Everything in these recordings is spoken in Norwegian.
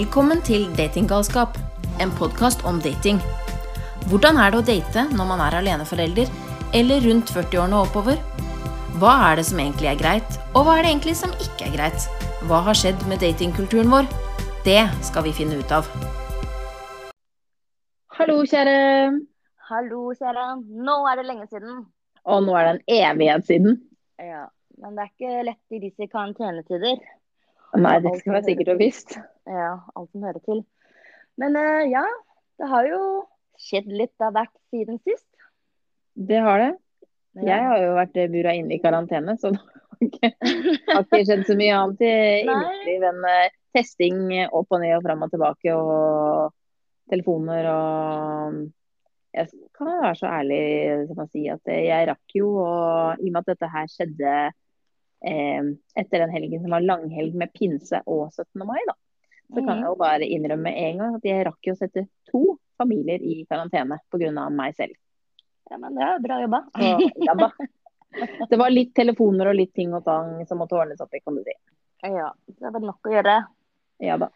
Velkommen til Datinggalskap, en podkast om dating. Hvordan er det å date når man er aleneforelder, eller rundt 40-årene og oppover? Hva er det som egentlig er greit, og hva er det egentlig som ikke er greit? Hva har skjedd med datingkulturen vår? Det skal vi finne ut av. Hallo, kjære. Hallo, kjære. Nå er det lenge siden. Og nå er det en evighet siden. Ja, Men det er ikke lett i disse karantenetider. Nei, det skal være sikkert og visst. Ja, alt som hører til. Men uh, ja, det har jo skjedd litt av hvert siden sist. Det har det. Jeg har jo vært bura inne i karantene, så det har ikke, har ikke skjedd så mye annet i innenliv enn uh, testing opp og ned og fram og tilbake og telefoner og Jeg kan være så ærlig som å si at jeg rakk jo, og i og med at dette her skjedde eh, etter den helgen som var langhelg med pinse og 17. mai, da. Så kan jeg jo bare innrømme en gang at jeg rakk jo å sette to familier i karantene pga. meg selv. Ja, men det er bra jobba. ja da. Det var litt telefoner og litt ting og tang som måtte ordnes opp i, kan du si. Ja, det er vel nok å gjøre. Ja da.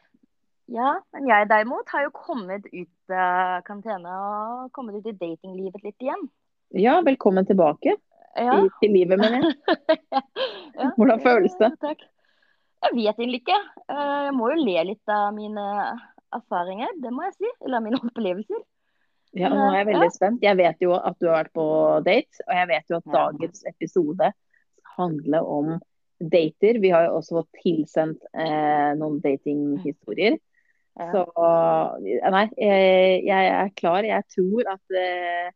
Ja, men jeg derimot har jo kommet ut av uh, karantene og kommet ut i datinglivet litt igjen. Ja, velkommen tilbake ja. i, til livet, mener jeg. ja, Hvordan føles det? Takk. Jeg vet egentlig ikke. Eh, jeg må jo le litt av mine erfaringer, det må jeg si. Eller mine opplevelser. Ja, nå er jeg veldig ja. spent. Jeg vet jo at du har vært på date, og jeg vet jo at dagens episode handler om dater. Vi har jo også fått tilsendt eh, noen datinghistorier. Så nei, jeg, jeg, er klar. Jeg tror at eh,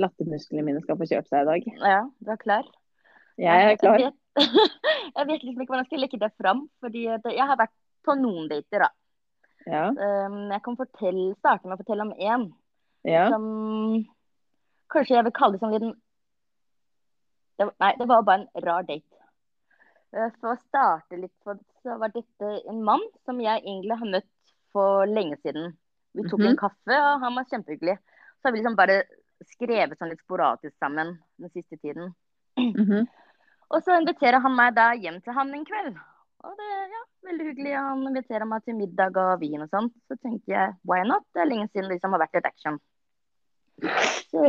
lattermusklene mine skal få kjørt seg i dag. Ja, du er klar? Jeg er klar. Jeg vet, jeg vet liksom ikke hvordan jeg skal legge det fram. fordi jeg har vært på noen dater, da. Ja. Um, jeg kan fortelle, starte med å fortelle om én ja. som kanskje jeg vil kalle det som liten det Nei, det var bare en rar date. Uh, for å starte litt, så var dette en mann som jeg egentlig har møtt for lenge siden. Vi tok mm -hmm. en kaffe, og han var kjempehyggelig. Så har vi liksom bare skrevet sånn litt sporadisk sammen den siste tiden. Mm -hmm. Og så inviterer han meg da hjem til han en kveld. Og det er ja, veldig hyggelig. Han inviterer meg til middag og vin og sånt. Så tenker jeg why not? Det er lenge siden det liksom har vært et action. Så,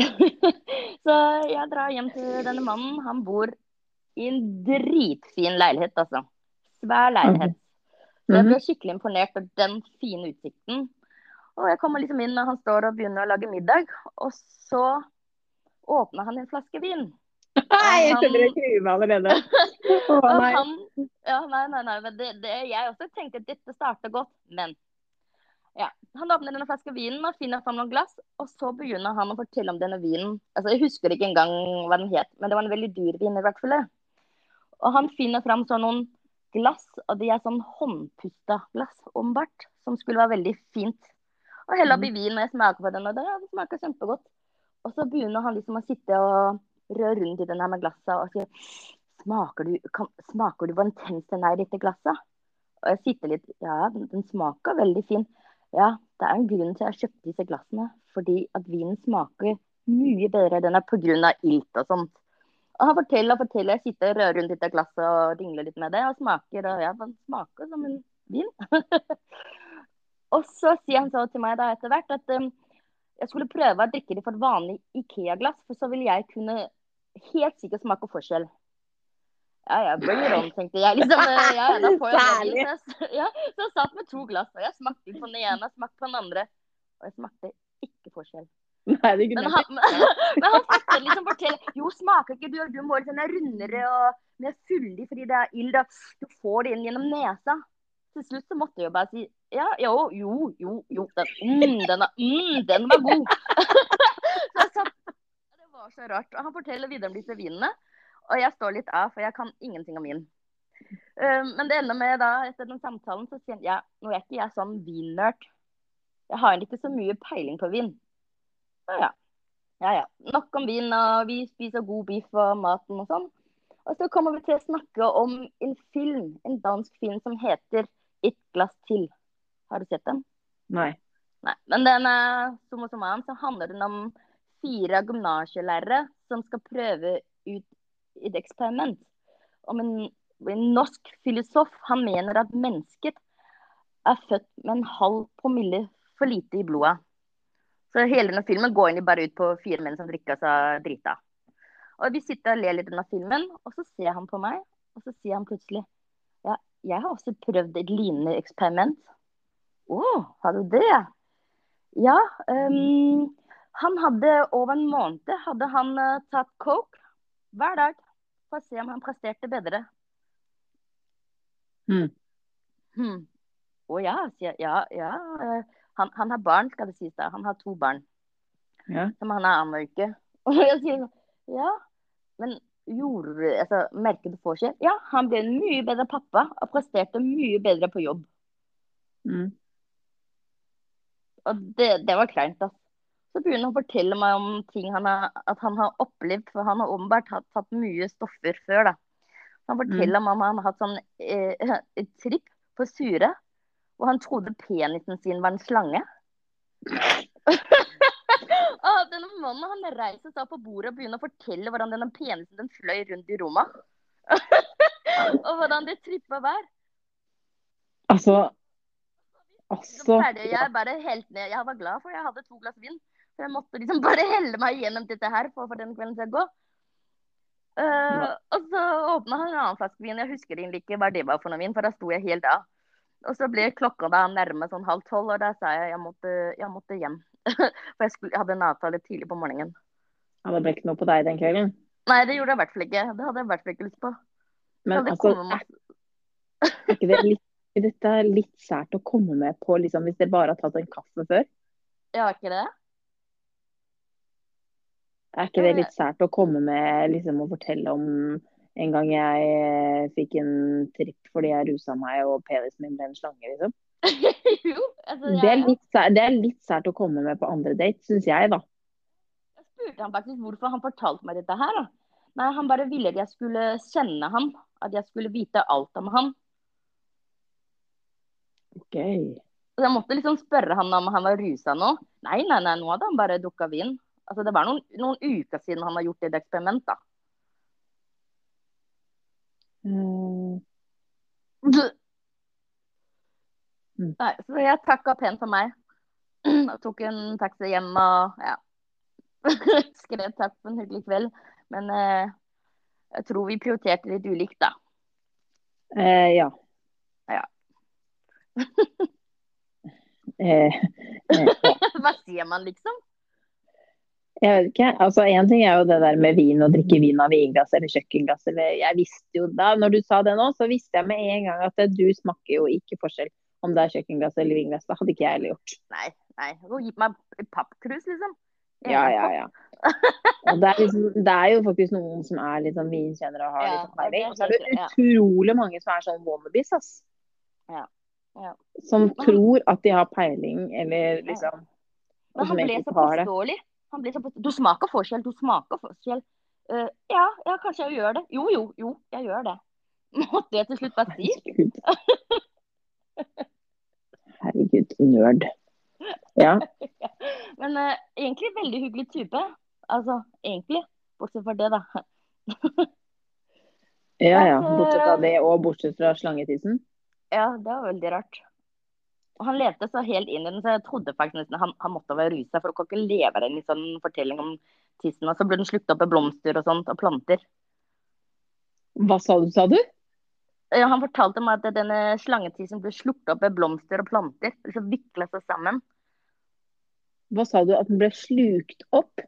så jeg drar hjem til denne mannen. Han bor i en dritfin leilighet, altså. Svær leilighet. Så jeg ble mhm. skikkelig imponert av den fine utsikten. Og jeg kommer liksom inn, og han står og begynner å lage middag. Og så åpner han en flaske vin. Nei, jeg skjønner jeg gruer meg allerede. Oh, nei. Han, ja, nei, nei, nei. Det, det, jeg også tenkte at dette starter godt, men ja. Han åpner denne flaska vinen og finner fram noen glass, og så begynner han å fortelle om denne vinen. Altså, Jeg husker ikke engang hva den het, men det var en veldig dyr vin i hvert fall. Og han finner fram sånn noen glass, og de er sånn håndpusta glass, åpenbart, som skulle være veldig fint. Og heller oppi i vin når jeg smaker på den, og det, det smaker kjempegodt. Og så begynner han liksom å sitte og røre rundt i den her med glasset og sier smaker du, kan, smaker du hvor intens den er i dette glasset? Og jeg sitter litt Ja, den, den smaker veldig fin. Ja, det er en grunn til at jeg kjøpte disse glassene. Fordi at vinen smaker mye bedre. Den er pga. ilt og sånt. Og han forteller og forteller. Jeg sitter og rører rundt dette glasset og dingler litt med det. Og smaker, og ja, den smaker som en vin. og så sier han så til meg da etter hvert at um, jeg skulle prøve å drikke det for et vanlig Ikea-glass, for så ville jeg kunne helt sikkert smake forskjell. Ja, ja, bring it on, tenkte jeg. Liksom, ja, da får jeg så, ja, så jeg satt med to glass, og jeg smakte på den ene, smakte på den andre. Og jeg smakte ikke forskjell. Nei, det men, han, men han forteller liksom fortell. Jo, smaker ikke du, du må liksom være rundere og mer fyldig fordi det er ild. Du får det inn gjennom nesa. Til slutt så måtte jeg jo bare si ja, jo, jo, jo, jo den, mm, den, er, mm, den var god. så jeg satt, det var så rart. Og han forteller videre om disse vinene. Og jeg står litt av, for jeg kan ingenting om vin. Uh, men det ender med da, etter den samtalen så sier ja, nå er ikke jeg sånn vinnerd. Jeg har ikke så mye peiling på vin. Så ja. ja, ja. Nok om vin, og vi spiser god biff og maten og sånn. Og så kommer vi til å snakke om en film, en dansk film som heter 'Et glass til'. Har du sett den? Nei. Nei. Men den er, som hos mannen, så handler den om fire gymnasielærere som skal prøve ut et eksperiment. Om en, en norsk filosof han mener at mennesket er født med en halv promille for lite i blodet. Så hele denne filmen går egentlig bare ut på fire menn som drikker seg drita. Og vi sitter og ler litt under filmen, og så ser han på meg, og så sier han plutselig Ja, jeg har også prøvd et lignende eksperiment. Å, oh, har du det? Ja. Um, han hadde over en måned hadde han uh, tatt coke hver dag for å se om han presterte bedre. Mm. Hmm. Å ja, sier jeg. Ja, ja. Uh, han, han, har barn, skal det sies. da. Han har to barn. Ja. Som han har annenhver uke. Og jeg sier Ja, men gjorde altså, Merket du forskjell? Ja, han ble en mye bedre pappa og presterte mye bedre på jobb. Mm. Og det, det var kleint, da. Så begynner han å fortelle meg om ting han har, at han har opplevd, for han har åpenbart tatt, tatt mye stoffer før. da. Han forteller mm. om han har hatt sånn eh, et tripp på Sure, og han trodde penisen sin var en slange. ah, denne mannen han reiser seg på bordet og begynner å fortelle hvordan denne penisen den fløy rundt i rommet. og hvordan det trippa var. Altså Altså Jeg bare helt ned. Jeg var glad for jeg hadde to glass vin. Så jeg måtte liksom bare helle meg gjennom dette her for å få den kvelden til å gå. Uh, og så åpna han en annen flaske vin. Jeg husker egentlig ikke hva det var for noe vin, for da sto jeg helt av. Og så ble klokka da nærme sånn halv tolv, og da sa jeg jeg måtte, jeg måtte hjem. for jeg, skulle, jeg, hadde en avtale tidlig på morgenen. Ja, Det ble ikke noe på deg den kvelden? Nei, det gjorde jeg i hvert fall ikke. Det hadde jeg i hvert fall ikke lyst på. Men altså, er, er ikke det litt dette er litt sært å komme med på liksom, hvis dere bare har tatt en kaffe før? Ja, ikke det? Er ikke det litt sært å komme med liksom, og fortelle om en gang jeg eh, fikk en tripp fordi jeg rusa meg og penisen min ble en slange, liksom? jo, altså, det, er litt, det er litt sært å komme med på andre date, syns jeg, da. Jeg spurte han faktisk hvorfor han fortalte meg dette her. Da. Nei, Han bare ville at jeg skulle kjenne ham, at jeg skulle vite alt om ham. Okay. Så jeg måtte liksom spørre han om han var rusa nå. Nei, nei, nei, nå hadde han bare dukka vin. Altså, det var noen, noen, uker siden han har gjort et eksperiment, da. Mm. Nei, så jeg takka pent for meg. Og tok en taxi hjem og ja. Skrev takk for en hyggelig kveld. Men eh, jeg tror vi prioriterte litt ulikt, da. Eh, ja. Ja. Eh, eh, Hva sier man, liksom? Jeg vet ikke. altså Én ting er jo det der med vin, å drikke vin av vinglass eller kjøkkenglass. Eller jeg visste jo da, når du sa det nå, så visste jeg med en gang at du smaker jo ikke forskjell om det er kjøkkenglass eller vinglass. Det hadde ikke jeg heller gjort. Nei, nei. Gi meg pappkrus, liksom. Ja, ja, ja. Det er, liksom, det er, jo faktisk noen som er litt sånn vinkjennere og har litt sånn peiling. Og så er det utrolig mange som er sånn wannabes, ass. Ja. Ja. Som tror at de har peiling, eller liksom Men han ble så påståelig. Han ble så påståelig. Du smaker forskjell, du smaker forskjell. Uh, ja, ja, kanskje jeg gjør det. Jo, jo, jo, jeg gjør det. Måtte jeg til slutt bare si. Herregud, nerd. Ja. Men uh, egentlig veldig hyggelig type. Altså, egentlig. Bortsett fra det, da. ja, ja. Bortsett fra det, og bortsett fra slangetissen? Ja, det var veldig rart. Og han levde så helt inn i den, så jeg trodde faktisk nesten han, han måtte være rusa. For du kan ikke leve deg i en sånn fortelling om tissen. Og så ble den slukt opp med blomster og sånt, og planter. Hva sa du, sa du? Ja, han fortalte meg at denne slangetissen ble slukt opp med blomster og planter. Så vikla seg sammen. Hva sa du? At den ble slukt opp?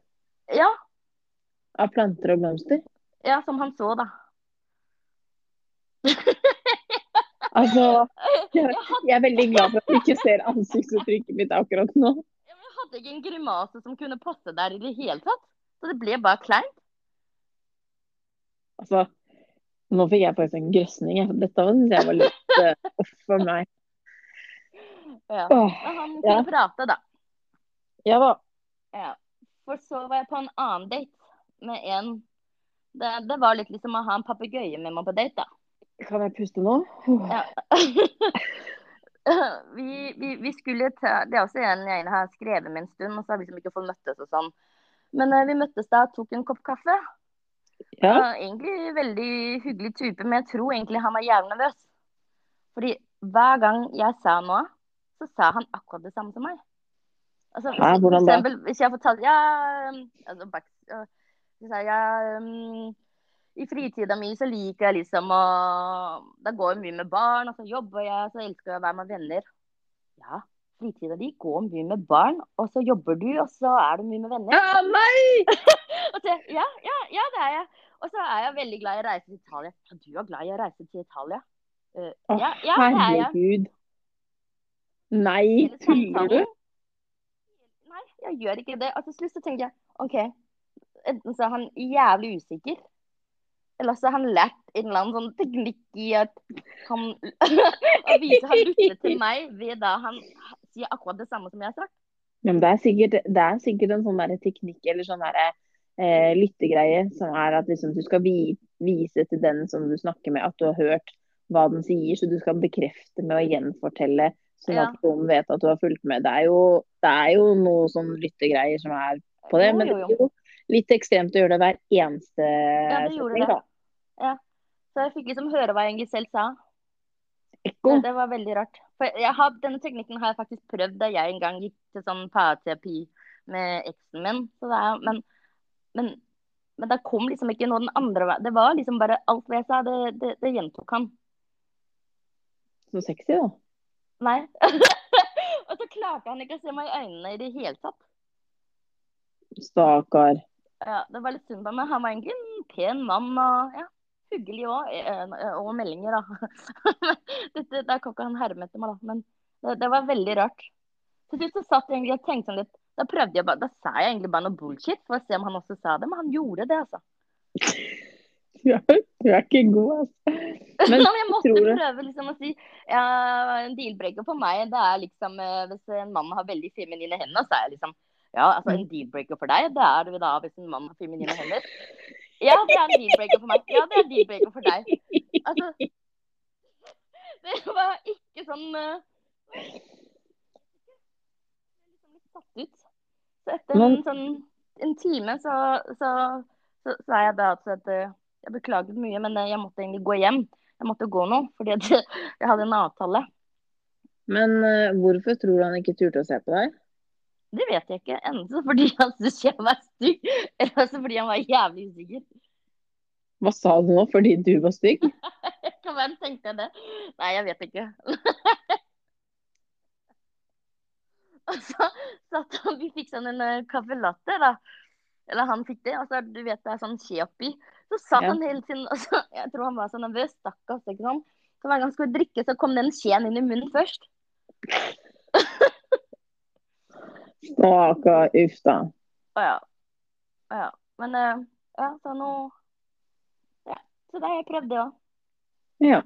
Ja. Av planter og blomster? Ja, som han så, da. Altså, jeg er veldig glad for at du ikke ser ansiktsuttrykket mitt akkurat nå. Jeg hadde ikke en grimase som kunne passe der i det hele tatt. Så det ble bare kleint. Altså, nå fikk jeg faktisk en grøsning. Dette syns jeg var litt uh, off for meg. Ja. Åh, han kunne ja. prate, da. Ja da. Ja. For så var jeg på en annen date med en Det, det var litt liksom å ha en papegøye med meg på date, da. Kan jeg puste nå? Ja. vi, vi, vi, skulle ta Det er også en jeg har skrevet med en stund, og så har vi liksom ikke fått møttes og sånn. Men uh, vi møttes da, tok en kopp kaffe. Ja. Uh, egentlig veldig hyggelig type, men jeg tror egentlig han var jævlig nervøs. Fordi hver gang jeg sa noe, så sa han akkurat det samme som meg. Altså, Hæ, hvordan da? eksempel, hvis jeg fortalte ja, altså, back, uh, så sa jeg, um, I fritida mi så liker jeg liksom å Da går jeg mye med barn, og så jobber jeg, så elsker jeg å være med venner. Ja, fritida di går mye med barn, og så jobber du, og så er du mye med venner. Ja, nei! Og så, ja, ja, ja, det er jeg. Og så er jeg veldig glad i å reise til Italia. Ja, du er glad i å reise til Italia? Uh, Å, ja, ja, det er jeg. herregud. Nei, tuller du? Nei, jeg gjør ikke det. Og til slutt så tenker jeg OK, enten så er han jævlig usikker, eller så har han lært en eller annen sånn teknikk i at han Å vise han lytter til meg ved da han sier akkurat det samme som jeg har sagt. Ja, men det er sikkert, det er sikkert en sånn der teknikk eller sånn derre eh, lyttegreie som er at liksom, du skal vi, vise til den som du snakker med at du har hørt hva den sier, så du skal bekrefte med å gjenfortelle, sånn at personen vet at du har fulgt med. Det er jo, det er jo noe sånn lyttegreier som er på det, Jo, men jo, jo litt ekstremt å gjøre det hver eneste Ja, det gjorde setning, det. da. Så jeg fikk liksom høre hva jeg selv sa. Ekko. Det, var veldig rart. Har, denne teknikken har jeg faktisk prøvd da jeg en gang gikk til sånn parterapi med eksen min. Er, men, men, men det kom liksom ikke noe den andre veien. Det var liksom bare alt hva jeg sa, det, det, det gjentok han. Så sexy, da. Nei. og så klarte han ikke å se meg i øynene i det hele tatt. Stakkar. Ja, det var litt synd på meg. Han var egentlig en pen mann og ja, hyggelig òg. Og meldinger, da. Dette, der kan ikke han herme etter meg, da. Men det, det var veldig rart. Til slutt så satt jeg egentlig og tenkte sånn litt Da prøvde jeg bare, da sa jeg egentlig bare noe bullshit for å se om han også sa det, men han gjorde det, altså. Du er, du er ikke god, altså. Men Men jeg måtte prøve liksom å si ja, En deal-breaker for meg, det er liksom eh, Hvis en mann har veldig feminine hender, så er jeg liksom Ja, altså en deal-breaker for deg, det er det da hvis en mann har feminine hender. Ja, det er en deal-breaker for meg. Ja, det er en deal-breaker for deg. Altså Det var ikke sånn eh, liksom litt satt ut. Så etter en, sånn, en time så, så, så sa jeg da altså at eh, jeg beklaget mye, men eh, jeg måtte egentlig gå hjem. Jeg måtte gå nå, fordi jeg hadde en avtale. Men eh, hvorfor tror du han ikke turte å se på deg? Det vet jeg ikke. Enten fordi han syntes jeg var stygg, eller også fordi han var jævlig usikker. Hva sa du nå? Fordi du var stygg? Hvem tenkte jeg det? Nei, jeg vet ikke. Og så satt han Vi fikk sånn en uh, caffè latte, da. Eller han fikk det. Og så du vet det er sånn skje oppi. Så satt Ja. han hele tiden altså, Jeg tror han var så nervøs. Stakkars. ikke sant? Så hver gang han skulle drikke, så kom den skjeen inn i munnen først. Stakkar. Uff da. Å ja. Å ja. Men eh, ja, så nå Ja. Så det har jeg prøvd, det òg. Ja.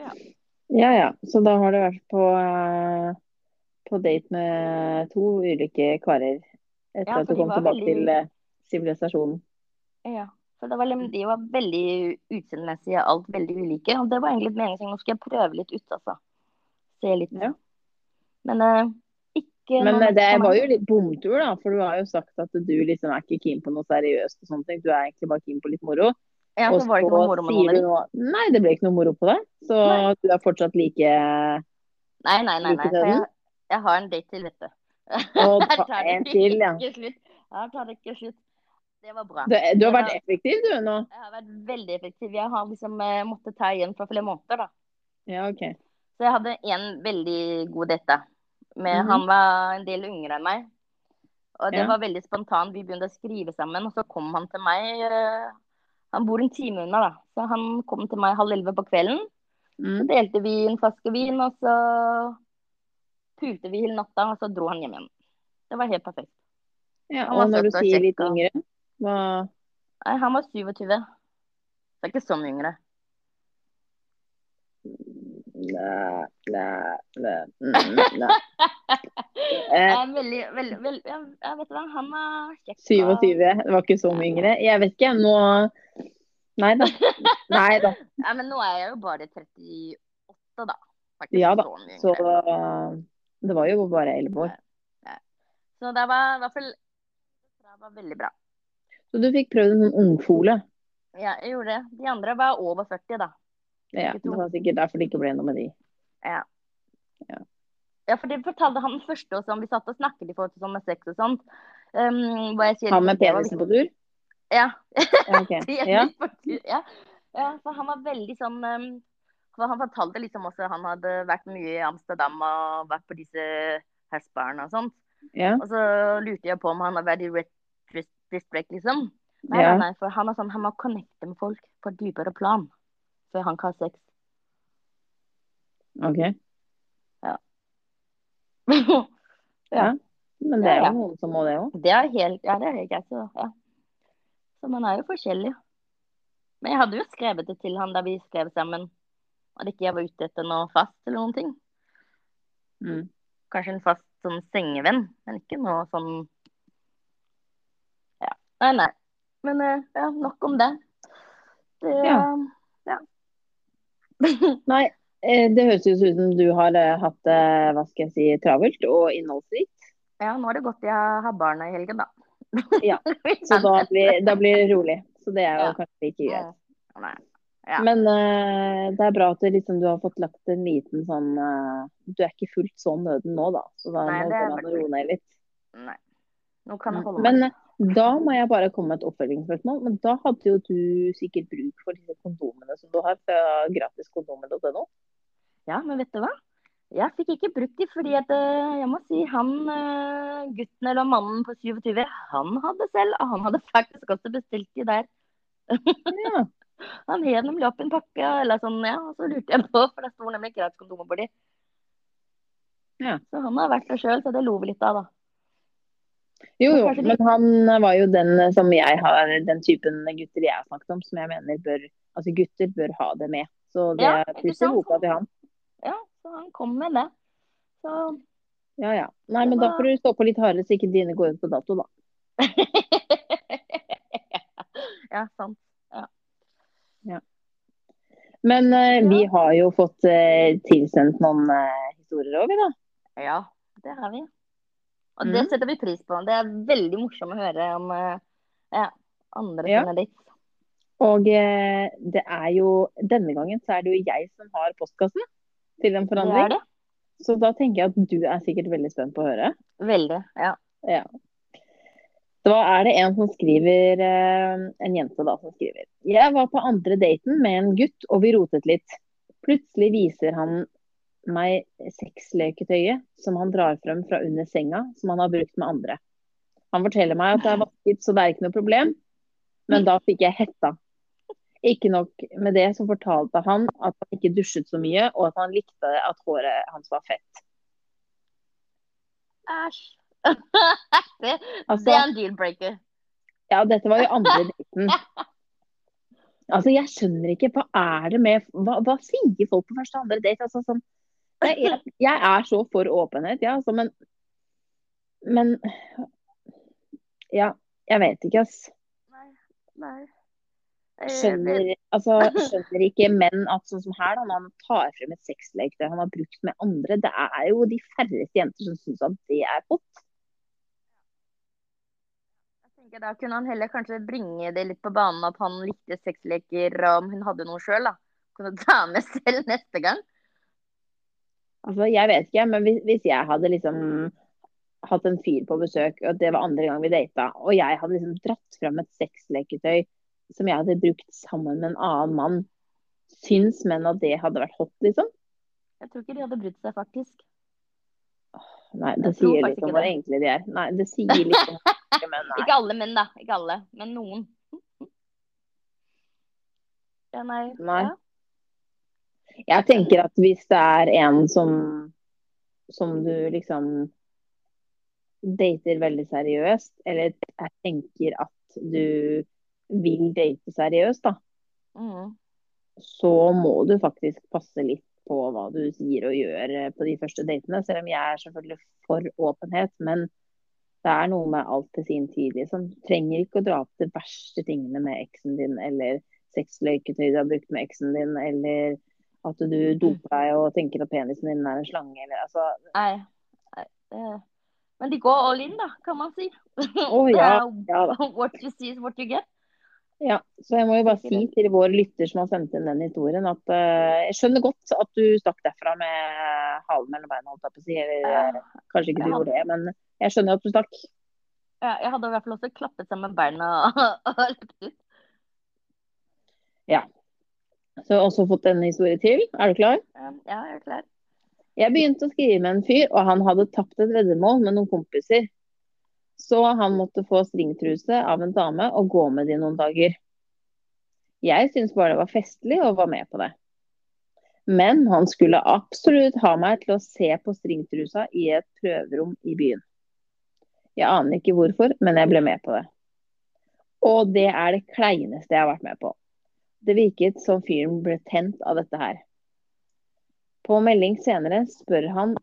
Ja. Ja ja. Så da har du vært på, eh, på date med to ulike karer etter Ja, at du kom tilbake veldig- til eh, sivilisasjonen. Ja. For det var, liksom- de var veldig utseendemessige, alt veldig ulike. Og det var egentlig meningen. Nå skal jeg prøve litt ut, altså. Se litt. Ja. Men Men eh, det var jo litt bomtur, da. For du har jo sagt at du liksom er ikke keen på noe seriøst og sånne ting. Du er egentlig bare keen på litt moro. Ja, så var det ikke noe moro med noen Nei, det ble ikke noe moro på deg. Så Nei. du er fortsatt like Nei, nei, nei. nei. Jeg, jeg har en date til, vet du. Og ta en til, ja. Her tar det ikke slutt. Det var bra. Du, du har vært effektiv, du nå. Jeg har vært veldig effektiv. Jeg har liksom eh, måttet ta igjen for flere måneder, da. Ja, OK. Så jeg hadde en veldig god date. Med, -hmm. Han var en del yngre enn meg. Og det Ja. var veldig spontant. Vi begynte å skrive sammen, og så kom han til meg. eh, Han bor en time unna, da. Så han kom til meg halv elleve på kvelden. Så Mm. delte vi en flaske vin, og så pulte vi hele natta, og så dro han hjem igjen. Det var helt perfekt. Ja, og når du sier litt yngre, hva Nei, han var 27. Så ikke sånn yngre. Nei, nei, nei, nei. Eh, Jeg veldig, veldig, veldig jeg, jeg vet hva, han er kjekk. 27, det var ikke så mye yngre. Jeg vet ikke, nå Nei da. Nei da. Ja, men nå er jeg jo bare 38, da. Faktisk Ja da. så Så det var jo bare 11 år. Så det var i hvert fall det var veldig bra. Så du fikk prøvd en sånn ungfole. Ja, jeg gjorde det. De andre var over 40, da. Ja, det var sikkert derfor det ikke ble noe med de. Ja. Ja. ja, for det fortalte han første også om. Vi satt og snakket i forhold til sånn med sex og sånt. Um, sier Han med penisen på tur? Ja. Ja, ok. Det er Ja. ja. for han var veldig sånn um, for Han fortalte liksom også han hadde vært mye i Amsterdam og vært på disse hashbarene og sånt. Ja. Og så lurte jeg på om han har vært i Red Dis- District, liksom. Nei, Ja. nei, for han er sånn, han må connecte med folk på dypere plan før han kan ha sex. Ok. ja. Ja. Men det er jo noen som må det òg. Det er helt, ja, det er helt greit. Ja. så man er jo forskjellig. Men jeg hadde jo skrevet det til han da vi skrev sammen. At ikke jeg var ute etter noe fast eller noen ting. Mm. Kanskje en fast sånn sengevenn, men ikke noe sånn Ja. Nei, nei. Men eh, ja, nok om det. det Ja. Nei, eh, det høres jo ut som du har eh, hatt det, hva skal jeg si, travelt og innholdsrikt. ja, nå er det godt Jeg har barna i helgen, da. Ja, Så da blir, da blir det rolig. Så det er jo Ja. kanskje ikke greit. Ja. Men uh, det er bra at det liksom, du har fått lagt en liten sånn uh, Du er ikke fullt så nøden nå, da. Så da må det du roe ned litt. Nei. Nå kan jeg holde Men meg. Men da må jeg bare komme med et oppfølgingsspørsmål. Men da hadde jo du sikkert bruk for disse kondomene som du har fra gratiskondomer.no. Ja, men vet du hva? Jeg fikk ikke brukt de fordi at eh, jeg må si han eh, gutten eller mannen på 27, han hadde selv, og han hadde faktisk også bestilt de der. Ja. Han hev nemlig opp en pakke, eller sånn, ja, og så lurte jeg på, for det sto nemlig gratis kondomer på de. Ja. Så han har vært der sjøl, så det lo vi litt av, da. Jo, jo, men han var jo den eh, som jeg har, den typen gutter jeg har snakket om, som jeg mener bør Altså gutter bør ha det med. Så det Ja, er plutselig boka til han. Ja, så han kom med det. Så Ja ja. Nei, men men da får du stå på litt hardere så ikke dine går ut på dato, da. Ja, sant. Men uh, Ja. vi har jo fått uh, tilsendt noen uh, historier òg, vi da. Ja, det har vi. Og det Mhm. setter vi pris på. Det er veldig morsomt å høre om eh, ja, andre Ja. sine ditt. Og eh, det er jo Denne gangen så er det jo jeg som har postkassen til en Det forandring. det. Så da tenker jeg at du er sikkert veldig spent på å høre. Veldig. Ja. Ja. Da er det en som skriver, eh, en jente da som skriver. Jeg var på andre daten med en gutt, og vi rotet litt. Plutselig viser han meg sexleketøyet som han drar frem fra under senga, som han har brukt med andre. Han forteller meg at det er vasket, så det er ikke noe problem. Men da fikk jeg hetta. Ikke nok med det, så fortalte han at han ikke dusjet så mye, og at han likte at håret hans var fett. Æsj. det, Altså, det er en deal-breaker. Ja, dette var jo andre daten. Altså, jeg skjønner ikke, hva er det med Hva, hva sier folk på første og andre date? Altså, sånn, jeg, jeg, er så for åpenhet, ja, altså, men Men Ja, jeg vet ikke, ass. Nei. Nei. Skjønner, altså, skjønner ikke menn at sånn som her, da, når han tar frem et sexleketøy han har brukt med andre, det er jo de færreste jenter som syns at det er godt. Da kunne han heller kanskje bringe det litt på banen at han likte sexleker, og om hun hadde noe sjøl, da. Kunne ta med selv neste gang. Altså, jeg vet ikke, men hvis, hvis jeg hadde liksom hatt en fyr på besøk, og det var andre gang vi data, og jeg hadde liksom dratt fram et sexleketøy som jeg hadde brukt sammen med en annen mann, syns menn at det hadde vært hot, liksom? Jeg tror ikke de hadde brydd seg, faktisk. Nei, det sier litt om hvor enkle de er. Nei, det sier litt om menn er. Ikke alle menn, da. Ikke alle, men noen. Ja, nei. Nei. Ja. Jeg tenker at hvis det er en som, som du liksom dater veldig seriøst, eller jeg tenker at du vil date seriøst, da, Mm. så må du faktisk passe litt på hva du sier og gjør eh, på de første datene. Selv om jeg er selvfølgelig for åpenhet, men det er noe med alt til sin tid. liksom. Trenger ikke å dra opp de verste tingene med eksen din, eller sexleketøy du har brukt med eksen din, eller at du doper deg og tenker at penisen din er en slange, eller altså Nei. nei. Men de går all in, da, kan man si. Å ja, ja da. What you see is what you get. Ja, så jeg må jo bare si til vår lytter som har sendt inn den historien, at uh, jeg skjønner godt at du stakk derfra med halen mellom beina, holdt jeg på å si. Eller uh, kanskje ikke du gjorde det, men jeg skjønner at du stakk. Ja, jeg hadde i hvert fall også klappet sammen beina og løpt ut. Ja. Så jeg har også fått en historie til. Er du klar? Ja, jeg er klar. Jeg begynte å skrive med en fyr, og han hadde tapt et veddemål med noen kompiser. Så han måtte få stringtruse av en dame og gå med det i noen dager. Jeg syntes bare det var festlig og var med på det. Men han skulle absolutt ha meg til å se på stringtrusa i et prøverom i byen. Jeg aner ikke hvorfor, men jeg ble med på det. Og det er det kleineste jeg har vært med på. Det virket som fyren ble tent av dette her. På melding senere spør han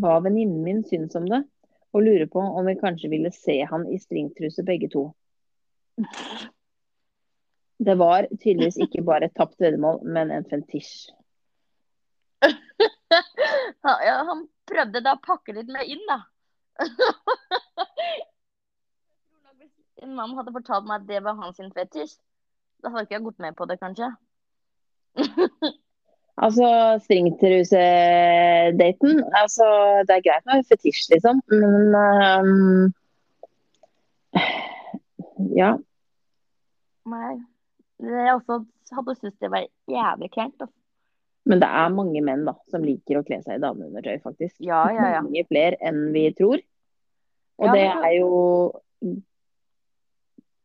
hva venninnen min syns om det, og lurer på om vi kanskje ville se han i stringtruse begge to. Det var tydeligvis ikke bare et tapt veddemål, men en fetisj. ja, han prøvde da å pakke litt mer inn, da. En mann hadde fortalt meg at det var hans fetisj, da hadde ikke jeg gått med på det, kanskje. Altså, stringtrusedaten altså, Det er greit med fetisj, liksom, men um, Ja. Nei. Jeg også hadde syntes det var jævlig kleint. Altså. Men det er mange menn da, som liker å kle seg i dameundertøy, faktisk. Ja, ja, ja. Mange flere enn vi tror. Og det er jo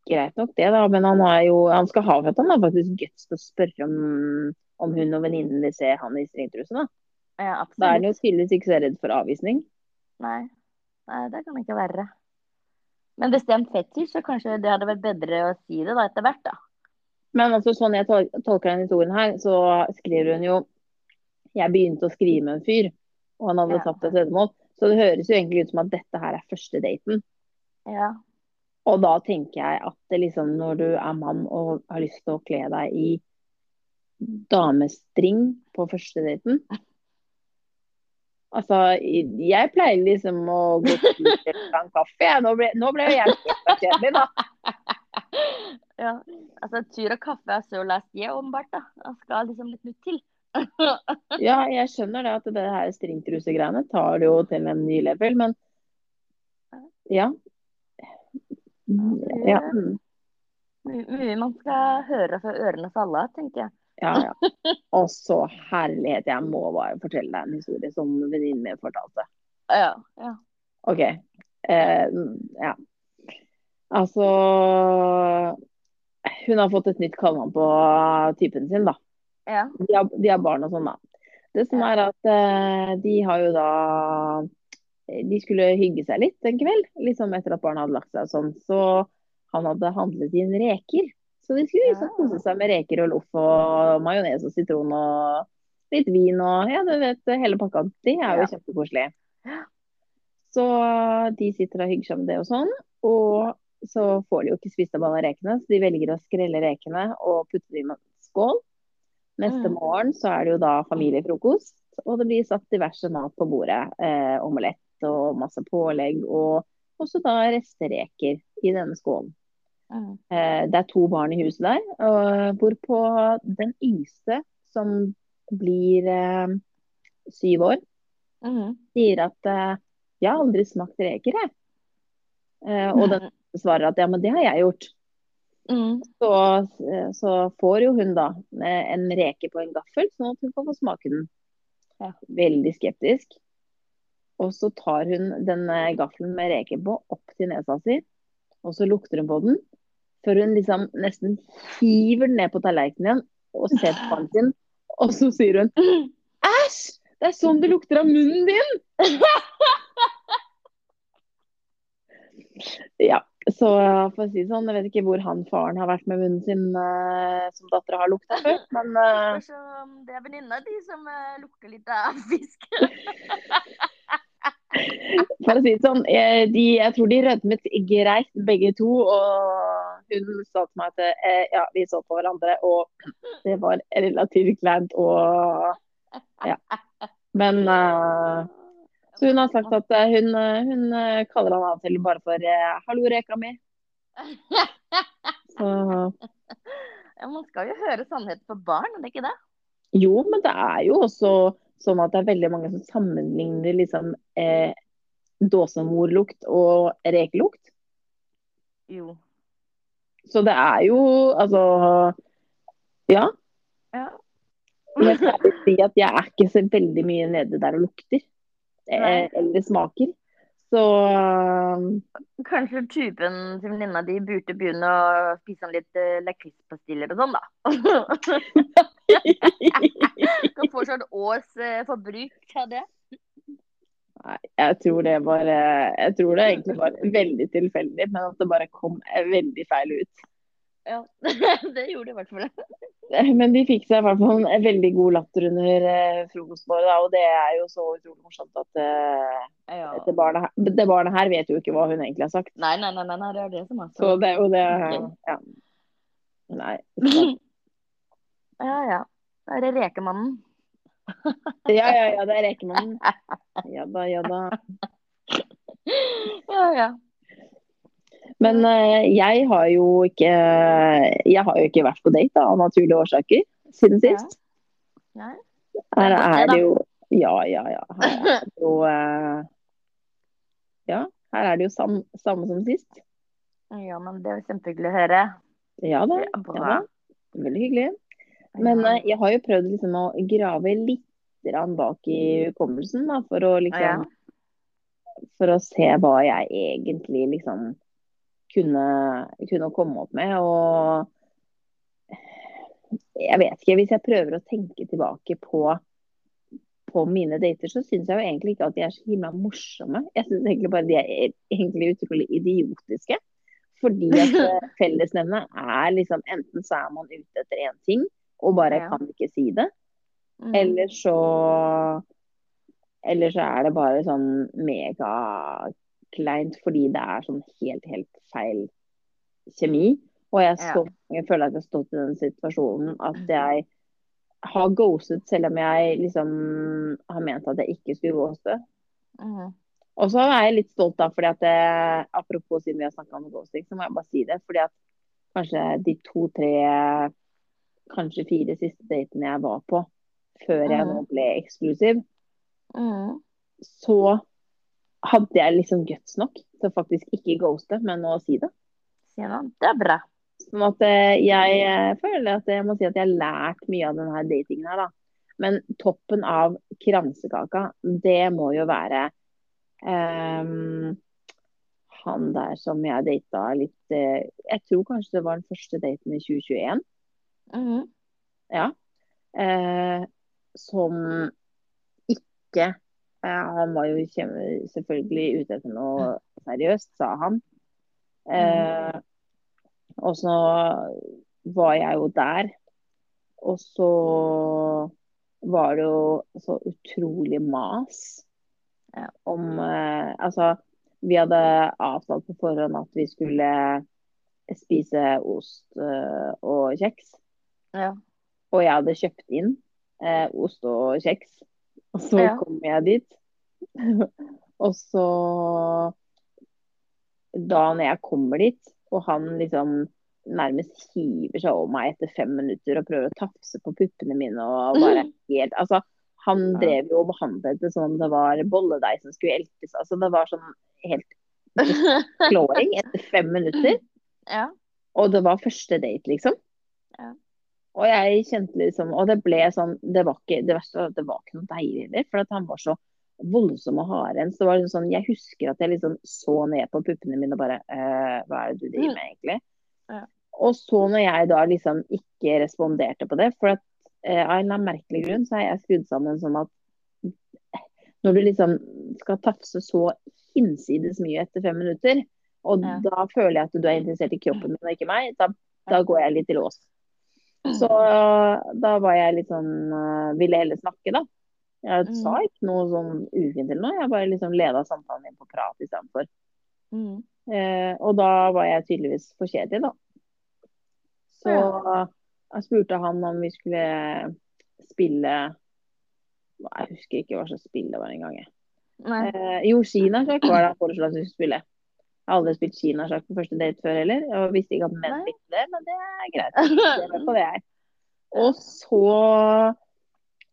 greit nok, det, da. Men han, jo, han skal ha for at han har faktisk guts til å spørre om om hun og venninnen vil se han i stringtruse, da. Ja, absolutt. Da er han jo tydeligvis ikke så redd for avvisning. Nei. Nei, det kan ikke være. Men bestemt fetisj, så kanskje det hadde vært bedre å si det da etter hvert, da. Men altså, sånn jeg tolker den historien her, så skriver hun jo Jeg begynte å skrive med en fyr, og han hadde ja. tatt et veddemål. Så det høres jo egentlig ut som at dette her er første daten. Ja. Og da tenker jeg at det liksom, når du er mann og har lyst til å kle deg i damestring på første daten. Altså, jeg pleier liksom å gå til en kaffe. Nå ble, nå ble jeg kjedelig, da. Ja, altså tur og kaffe er så last year, åpenbart. da. Det skal liksom litt nytt til. ja, jeg skjønner det at det her stringtrusegreiene tar det jo til en ny level, men ja. Ja. Mye man skal høre før ørene faller tenker jeg. Ja, ja. Og så herlighet, jeg må bare fortelle deg en historie som venninnen min fortalte. Ja, ja. OK. Eh, ja. Altså Hun har fått et nytt kallenavn på typen sin, da. Ja. De, har, de har barn og sånn, da. Det som er at eh, de har jo da De skulle hygge seg litt en kveld, liksom etter at barna hadde lagt seg og sånn. Så han hadde handlet inn reker. Så de skulle liksom kose seg med reker og loff og majones og sitron og litt vin og ja, du vet, hele pakka. Det er jo ja. kjempekoselig. Så de sitter og hygger seg med det og sånn. Og så får de jo ikke spist av alle rekene, så de velger å skrelle rekene og putte dem i en skål. Neste mm. morgen så er det jo da familiefrokost, og det blir satt diverse mat på bordet. Eh, omelett og masse pålegg, og også da restereker i denne skålen. Mm. Eh, det er to barn i huset der, hvorpå den yngste, som blir eh, syv år, mm. sier at eh, 'jeg har aldri smakt reker', jeg. Eh, og den svarer at 'ja, men det har jeg gjort'. Mm. Så, eh, så, får jo hun da en reke på en gaffel, sånn at hun kan få smake den. Ja. Veldig skeptisk. Og så tar hun den gaffelen med reker på opp til nesa si, og så lukter hun på den. Før hun liksom nesten hiver den ned på tallerkenen igjen og ser på faren sin. Og så sier hun Æsj! Det er sånn det lukter av munnen din! ja, så for å si sånn, jeg vet ikke hvor han faren har vært med munnen sin uh, som dattera har lukta før, men uh... Det er venninna di som uh, lukter litt av fisk. for å si det sånn, de, jeg tror de rødmet greit begge to. og hun sa til meg at eh, ja, vi så på hverandre, og det var relativt kleint. Og ja. Men uh, Så hun har sagt at uh, hun, hun uh, kaller han av og til bare for 'hallo, reka mi'. Så Ja, man skal jo høre sannheten for barn, er det ikke det? Jo, men det er jo også sånn at det er veldig mange som sammenligner liksom eh, dåsemorlukt og rekelukt. Jo. Så det er jo altså Ja. Ja. Men jeg skal si at jeg er ikke så veldig mye nede der og lukter. Eh, eller smaker. Så Kanskje typen til venninna di burde begynne å spise sånn litt uh, lakrispastiller og sånn, da. Skal få sånn års uh, forbruk av det. Nei, jeg tror det var eh, Jeg tror det egentlig var veldig tilfeldig, men at det bare kom eh, veldig feil ut. Ja, det gjorde det i hvert fall. Men de fikk seg i hvert fall en veldig god latter under eh, frokostbordet, og det er jo så utrolig morsomt at eh, Ja. det, barnet, her- det barnet her vet jo ikke hva hun egentlig har sagt. Nei, nei, nei, nei, det er det som er Så det er jo det. Ja. Nei. Ja, ja. Da er det rekemannen. Ja, ja, ja, det er rekemannen. Ja da, ja da. Ja, ja. Men eh, jeg har jo ikke Jeg har jo ikke vært på date da, av naturlige årsaker siden sist. Nei. Her er det, jo Ja, ja, ja. Her er det jo eh, Ja, her er det jo sam, samme som sist. Ja, men det er kjempehyggelig å høre. Ja da. Ja, da. Veldig hyggelig. Men eh, jeg har jo prøvd liksom å grave litt bak i hukommelsen, da, for å liksom For å se hva jeg egentlig liksom kunne, kunne komme opp med. Og jeg vet ikke, hvis jeg prøver å tenke tilbake på, på mine dater, så syns jeg jo egentlig ikke at de er så himla morsomme. Jeg syns egentlig bare de er egentlig utrolig idiotiske. Fordi at eh, fellesnevnet er liksom enten så er man ute etter én ting og bare Ja. kan ikke si det, Mm. eller så Eller så er det bare sånn megakleint fordi det er sånn helt, helt feil kjemi. Og jeg, så, jeg føler at jeg har stått i den situasjonen at jeg har ghostet selv om jeg liksom har ment at jeg ikke skulle ghoste. Mhm. Og så er jeg litt stolt da, fordi at det, apropos siden vi har snakket om ghosting, så må jeg bare si det. Fordi at kanskje de to-tre, kanskje fire siste datene jeg var på, før jeg Mhm. nå ble eksklusiv, Mhm. så hadde jeg liksom guts nok til faktisk ikke ghoste, men å si det. Ja. Det er bra. Sånn at eh, jeg eh, føler at jeg må si at jeg har lært mye av denne datingen her, da. Men toppen av kransekaka, det må jo være um, han der som jeg data litt eh, Jeg tror kanskje det var den første daten i 2021. Mhm. Ja. Uh, som ikke Han var jo selvfølgelig ute etter noe seriøst, sa han. Eh, og så var jeg jo der. Og så var det jo så utrolig mas Ja. om eh, Altså, vi hadde avtalt på forhånd at vi skulle spise ost eh, og kjeks. Ja. Og jeg hadde kjøpt inn eh, ost og kjeks. Og så Ja. kom jeg dit. og så Da når jeg kommer dit, og han liksom nærmest hiver seg over meg etter fem minutter og prøver å tafse på puppene mine og bare helt Altså, han drev jo og behandlet det som om det var bolledeig som skulle eltes. Altså, det var sånn helt klåring etter fem minutter. ja. Og det var første date, liksom. Ja. Og jeg kjente liksom Og det ble sånn Det var ikke det verste var at det var ikke noe deilig heller, for at han var så voldsom og hardhendt. Så det var liksom sånn Jeg husker at jeg liksom så ned på puppene mine og bare eh, Hva er det du driver med, egentlig? Ja. Og så når jeg da liksom ikke responderte på det, for at eh, av en eller annen merkelig grunn så er jeg skrudd sammen sånn at når du liksom skal tafse så hinsides mye etter fem minutter, og Ja. da føler jeg at du er interessert i kroppen min og ikke meg, da, da går jeg litt i lås. Så da var jeg litt sånn øh, Ville heller snakke, da. Jeg Mm. sa ikke noe sånn ufint eller noe, jeg bare liksom leda samtalen inn på prat istedenfor. Mm. Eh, og da var jeg tydeligvis for kjedelig, da. Så jeg spurte han om vi skulle spille Jeg husker ikke hva slags spill det var engang. Eh, jo, Kina var det han foreslo at vi skulle spille. Jeg har aldri spilt kinasjakk på første date før heller. Jeg visste ikke at menn likte det, men det er greit. Det er på det, jeg. Og så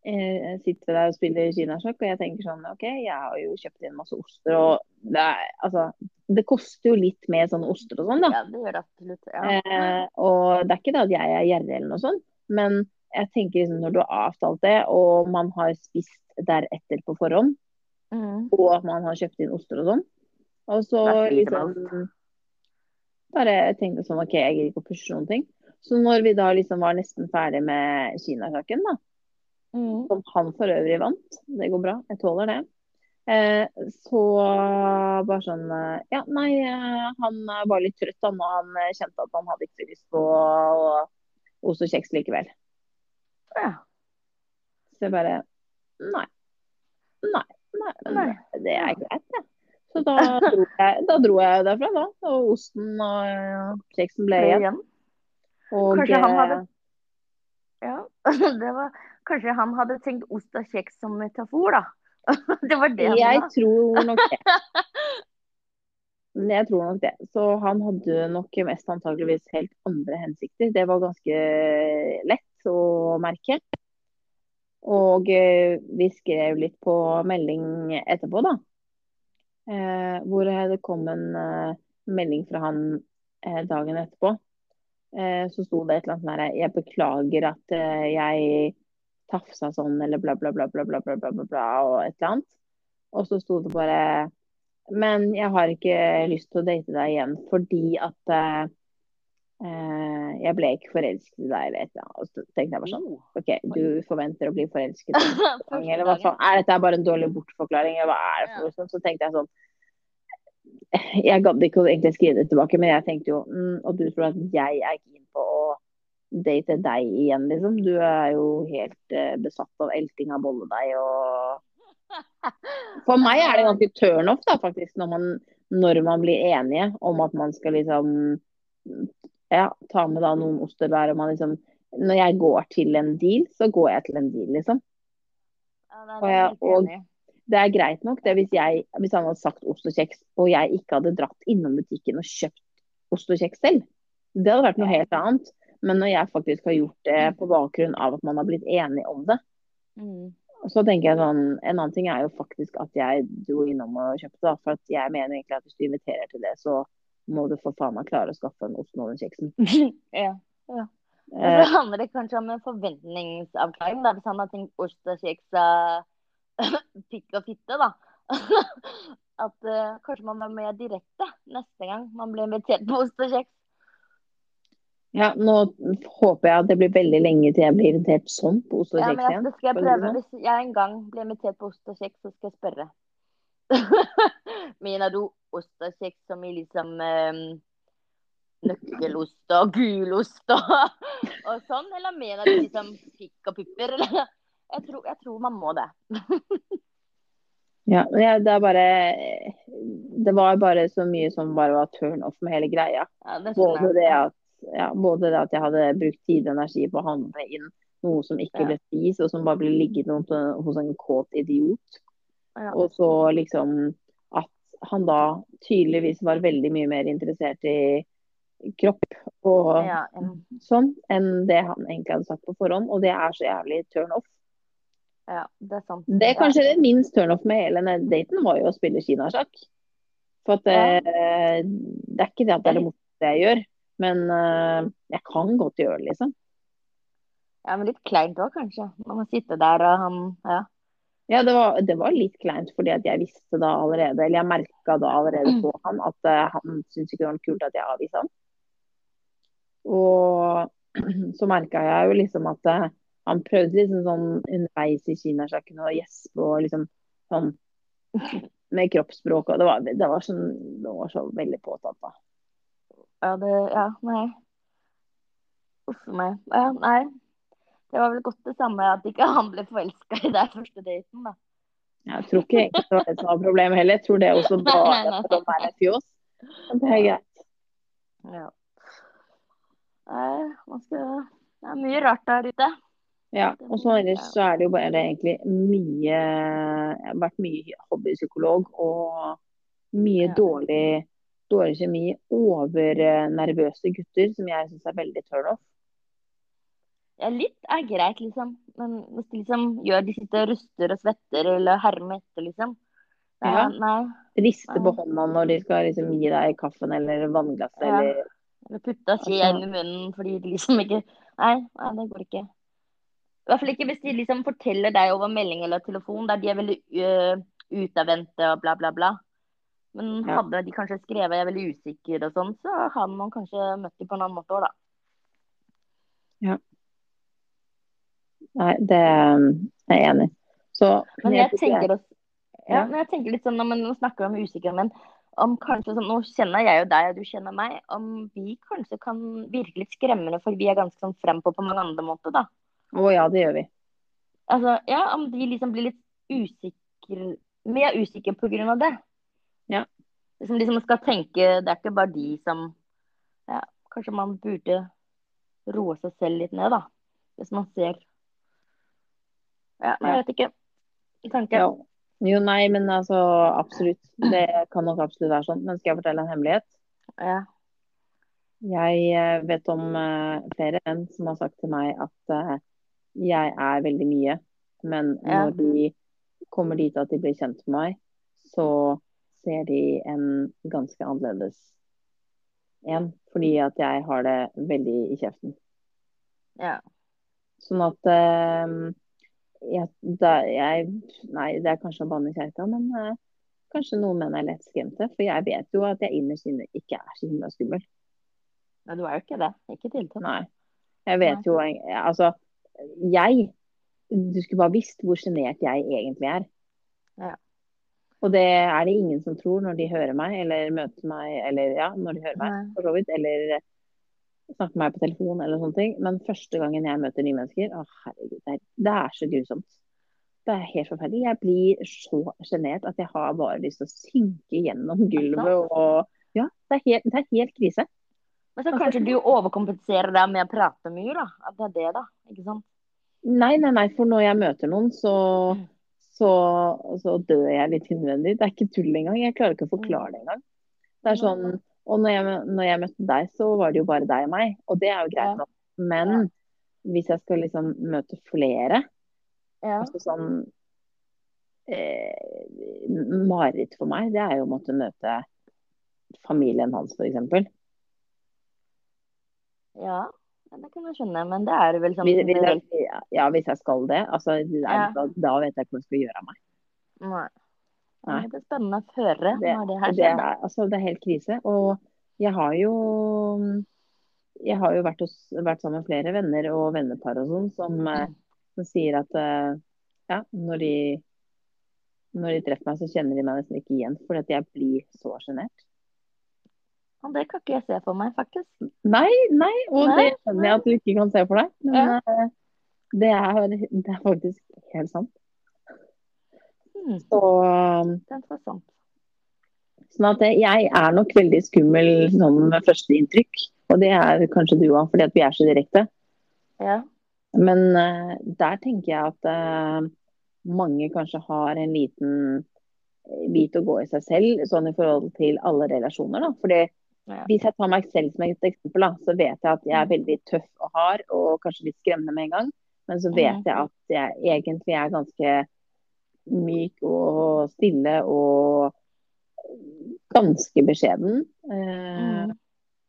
eh, sitter vi der og spiller kinasjakk, og jeg tenker sånn OK, jeg har jo kjøpt inn masse oster, og det er altså Det koster jo litt med sånne oster og sånn, da. Ja, det gjør det absolutt. Ja. Eh, og det er ikke det at jeg er gjerrig eller noe sånt, men jeg tenker liksom når du har avtalt det, og man har spist deretter på forhånd, Mm. og man har kjøpt inn oster og sånn, og så liksom bare tenkte sånn OK, jeg gidder ikke å pushe noen ting. Så når vi da liksom var nesten ferdig med kinasjakken, da, Mm. som han for øvrig vant, det går bra, jeg tåler det. Eh, så bare sånn eh, Ja, nei, eh, han var litt trøtt da, og han eh, kjente at han hadde ikke så lyst på ost og kjeks likevel. Ja. Så jeg bare Nei. Nei. Nei. Nei. Det er greit, det. Så da dro jeg, da dro jeg derfra, da. Og osten og kjeksen ble igjen. Og Kanskje han hadde Ja, det var Kanskje han hadde tenkt ost og kjeks som metafor, da. Det var det han Jeg sa. tror nok det. Jeg tror nok det. Så han hadde nok mest antageligvis helt andre hensikter. Det var ganske lett å merke. Og eh, vi skrev litt på melding etterpå, da. Eh, hvor det kom en eh, melding fra han eh, dagen etterpå. Eh, så sto det et eller annet der Jeg beklager at eh, jeg tafsa sånn, eller bla, bla, bla, bla, bla, bla, bla, bla, og et eller annet. Og så sto det bare Men jeg har ikke lyst til å date deg igjen fordi at eh, jeg ble ikke forelsket i deg, eller et eller annet. Og så tenkte jeg bare sånn OK, du forventer å bli forelsket i meg, eller hva faen. Er dette bare en dårlig bortforklaring, eller hva er det for noe sånt? Så tenkte jeg sånn Jeg gadd ikke å egentlig skrive det tilbake, men jeg tenkte jo mm, Og du tror at jeg er keen på å date deg igjen, liksom? Du er jo helt eh, besatt av elting av bolledeig og For meg er det ganske turn off, da, faktisk, når man, når man blir enige om at man skal liksom ja, ta med da noen oster hver, og man liksom Når jeg går til en deal, så går jeg til en deal, liksom. Ja, det er jeg- og- Det er greit nok det hvis, jeg, hvis han hadde sagt ost og kjeks, og jeg ikke hadde dratt innom butikken og kjøpt ost og kjeks selv. Det hadde vært noe helt annet. Men når jeg faktisk har gjort det på bakgrunn av at man har blitt enig om det, Mm. så tenker jeg sånn En annen ting er jo faktisk at jeg dro innom og kjøpte, da. For at jeg mener egentlig at hvis du inviterer til det, så må du for faen meg klare å skaffe en ost og den kjeksen. ja. ja. Eh, det handler kanskje om en forventningsavklaring, da, hvis han har tenkt ost og kjeks og pikk og fitte, da. At uh, kanskje man er mer direkte neste gang man blir invitert på ost og kjeks. ja, nå håper jeg at det blir veldig lenge til jeg blir invitert sånn på ost og Ja, men jeg, igjen. skal jeg prøve. sånn. Hvis jeg en gang blir invitert på ost og kjeks, så skal jeg spørre. Mener du ost og kjeks som i liksom eh, nøkkelost og gulost og, sånn, eller mener du liksom pikk og pupper? Eller? Jeg tror, jeg tror man må det. Ja, jeg, det er bare Det var bare så mye som bare var turn off med hele greia. Ja, det Både det at, ja, både det at jeg hadde brukt tid og energi på å handle inn noe som ikke ble spist, og som bare ble liggende hos en kåt idiot. Ja. Og så liksom at han da tydeligvis var veldig mye mer interessert i kropp og Ja, en- sånn, enn det han egentlig hadde sagt på forhånd. Og det er så jævlig turn off. ja, det er sant. Det er kanskje det minst turn off med hele daten, var jo å spille kinasjakk. For at Ja. eh, det er ikke det at det er det morsomste jeg gjør, men eh, jeg kan godt gjøre det, liksom. Ja, men litt kleint òg, kanskje. Man må sitte der og han Ja. Ja, det var, det var litt kleint, fordi at jeg visste da allerede, eller jeg merka da allerede på han at uh, han syntes ikke det var kult at jeg avviste han. Og så merka jeg jo liksom at uh, han prøvde liksom sånn underveis i kinasjakken å gjespe og liksom sånn med kroppsspråk, og det var, det var, sånn, det var så veldig påtatt, da. Ja, det Ja, nei. Uff meg. Ja, nei. Det var vel godt det samme at ikke han ble forelska i deg første daten, da. Jeg tror ikke egentlig det var det som var problemet heller. Jeg tror det også bare for å være fjos. Det er greit. Ja. Det er mye rart der ute. Ja, og så ellers så er det jo bare det egentlig mye Jeg har vært mye hobbypsykolog og mye Ja. dårlig dårlig kjemi, overnervøse gutter, som jeg syns er veldig turn off. Ja, litt er greit, liksom. Men hvis de liksom gjør de sitter og ruster og svetter eller hermer etter, liksom. Nei, ja. Nei. Riste på hånda når de skal liksom gi deg kaffen eller vannglasset ja. eller Eller putte skje altså... inn i munnen fordi de liksom ikke nei, nei, det går ikke. I hvert fall ikke hvis de liksom forteller deg over melding eller telefon der de er veldig uh, utadvendte og bla, bla, bla. Men hadde de kanskje skrevet 'jeg er veldig usikker' og sånn, så hadde man kanskje møtt dem på en annen måte òg, da. Ja. Nei, det er jeg enig i. Men jeg, jeg tenker også ja, men jeg tenker litt sånn når man snakker om usikre menn, om kanskje sånn, Nå kjenner jeg jo deg, og du kjenner meg. Om vi kanskje kan virke litt skremmende, for vi er ganske sånn frempå på mange andre måter, da. Å ja, det gjør vi. Altså, ja, om de liksom blir litt usikre Vi er usikre på grunn av det. Ja. Liksom, liksom skal tenke Det er ikke bare de som Ja, kanskje man burde roe seg selv litt ned, da. Hvis man ser Ja, jeg vet ikke. Tanke. Ja. Jo, nei, men altså absolutt. Det kan nok absolutt være sånn. Men skal jeg fortelle en hemmelighet? Ja. Jeg eh, vet om uh, flere menn som har sagt til meg at uh, jeg er veldig mye. Men når de kommer dit at de blir kjent med meg, så ser de en ganske annerledes en. Fordi at jeg har det veldig i kjeften. Ja. Sånn at jeg, da, jeg, Nei, det er kanskje å banne kjerka, men uh, kanskje noen menn er lett skremte. For jeg vet jo at jeg innerst inne ikke er så himla skummel. Nei, du er jo ikke det. Ikke tiltatt. Nei. Jeg vet nei. jo Altså, jeg Du skulle bare visst hvor sjenert jeg egentlig er. Ja. Og det er det ingen som tror når de hører meg, eller møter meg, eller ja, når de hører meg, for så vidt. Eller snakke med meg på telefon eller sånne ting. Men første gangen jeg møter nye mennesker, å herregud, det er, det er så grusomt. Det er helt forferdelig. Jeg blir så sjenert at jeg har bare lyst til å synke gjennom gulvet og Ja, det er helt, det er helt krise. Men så kanskje du overkompenserer deg med å prate mye, da? At det er det, da? Ikke sant? Nei, nei, nei. For når jeg møter noen, så, så, så dør jeg litt innvendig. Det er ikke tull engang. Jeg klarer ikke å forklare det engang. Det er sånn og når jeg, når jeg, møtte deg, så var det jo bare deg og meg. Og det er jo greit nok. Men ja. hvis jeg skal liksom møte flere ja. altså sånn eh, Mareritt for meg, det er jo å måtte møte familien hans, f.eks. Ja, det kan jeg skjønne. Men det er vel sånn hvis, hvis jeg, Ja, hvis jeg skal det. Altså, det er, ja. da, da, vet jeg ikke hva jeg skal gjøre av meg. Nei. Nei. Det er spennende å høre det, når det her skjer. Det altså, det er helt krise. Og jeg har jo jeg har jo vært, hos, vært sammen med flere venner og vennepar og sånn som, eh, som, sier at eh, ja, når de, når de treffer meg, så kjenner de meg nesten ikke igjen. Fordi jeg blir så sjenert. Det kan ikke jeg se for meg, faktisk. Nei, nei, og nei, det skjønner jeg at du ikke kan se for deg. Men ja. Eh, det, er, det er faktisk helt sant. Mm. Så Interessant. Sånn at jeg er nok veldig skummel sånn med førsteinntrykk. Og det er kanskje du òg, fordi at vi er så direkte. Ja. Men uh, der tenker jeg at uh, mange kanskje har en liten bit å gå i seg selv, sånn i forhold til alle relasjoner. da. Fordi ja. Hvis jeg tar meg selv som et eksempel, da, så vet jeg at jeg er mm. veldig tøff og hard og kanskje litt skremmende med en gang. Men så vet mm. jeg at jeg egentlig er ganske myk og stille og ganske beskjeden. Eh, mm.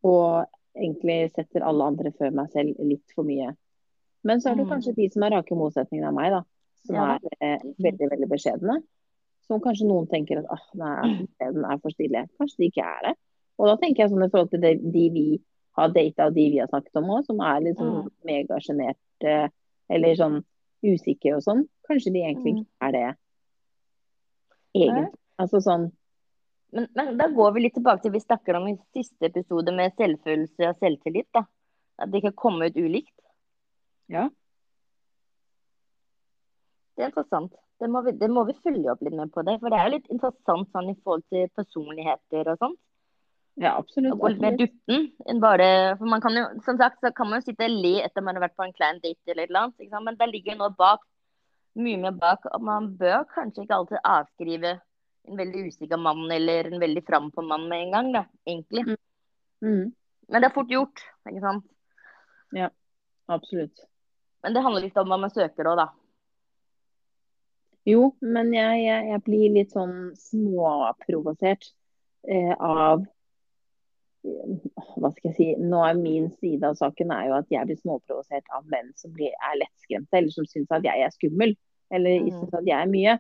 Og egentlig setter alle andre før meg selv litt for mye. Men så er det mm. kanskje de som er rake motsetningen av meg, da. Som ja. er eh, veldig, veldig beskjedne. Som kanskje noen tenker at ah, nei, den er for stille. Kanskje de ikke er det. Og da tenker jeg sånn i forhold til det, de vi har data og de vi har snakket om òg, som er liksom mm. megasjenerte eller sånn usikre og sånn. Kanskje de egentlig mm. ikke er det egentlig. Altså sånn men, men, da går vi litt tilbake til vi snakker om i siste episode med selvfølelse og selvtillit. da. At det kan komme ut ulikt. Ja. Det er interessant. Det må, vi, det må vi følge opp litt med på det. For det er jo litt interessant sånn i forhold til personligheter og sånt. Ja, absolutt. Og gå litt mer dutten enn bare For man kan jo, som sagt, så kan man jo sitte og le etter man har vært på en klein date eller et eller annet. Men det ligger noe bak mye mer bak. Og man bør kanskje ikke alltid avskrive en veldig usikker mann eller en veldig frampå mann med en gang, da, egentlig. Mm. Mm. Men det er fort gjort, ikke sant? Ja, absolutt. Men det handler litt om hva man søker òg, da. Jo, men jeg, jeg, jeg blir litt sånn småprovosert eh, av hva skal jeg si, nå er Min side av saken er jo at jeg blir småprovosert av menn som blir, er lettskremte, eller som syns at jeg er skummel. Eller mm. syns at jeg er mye.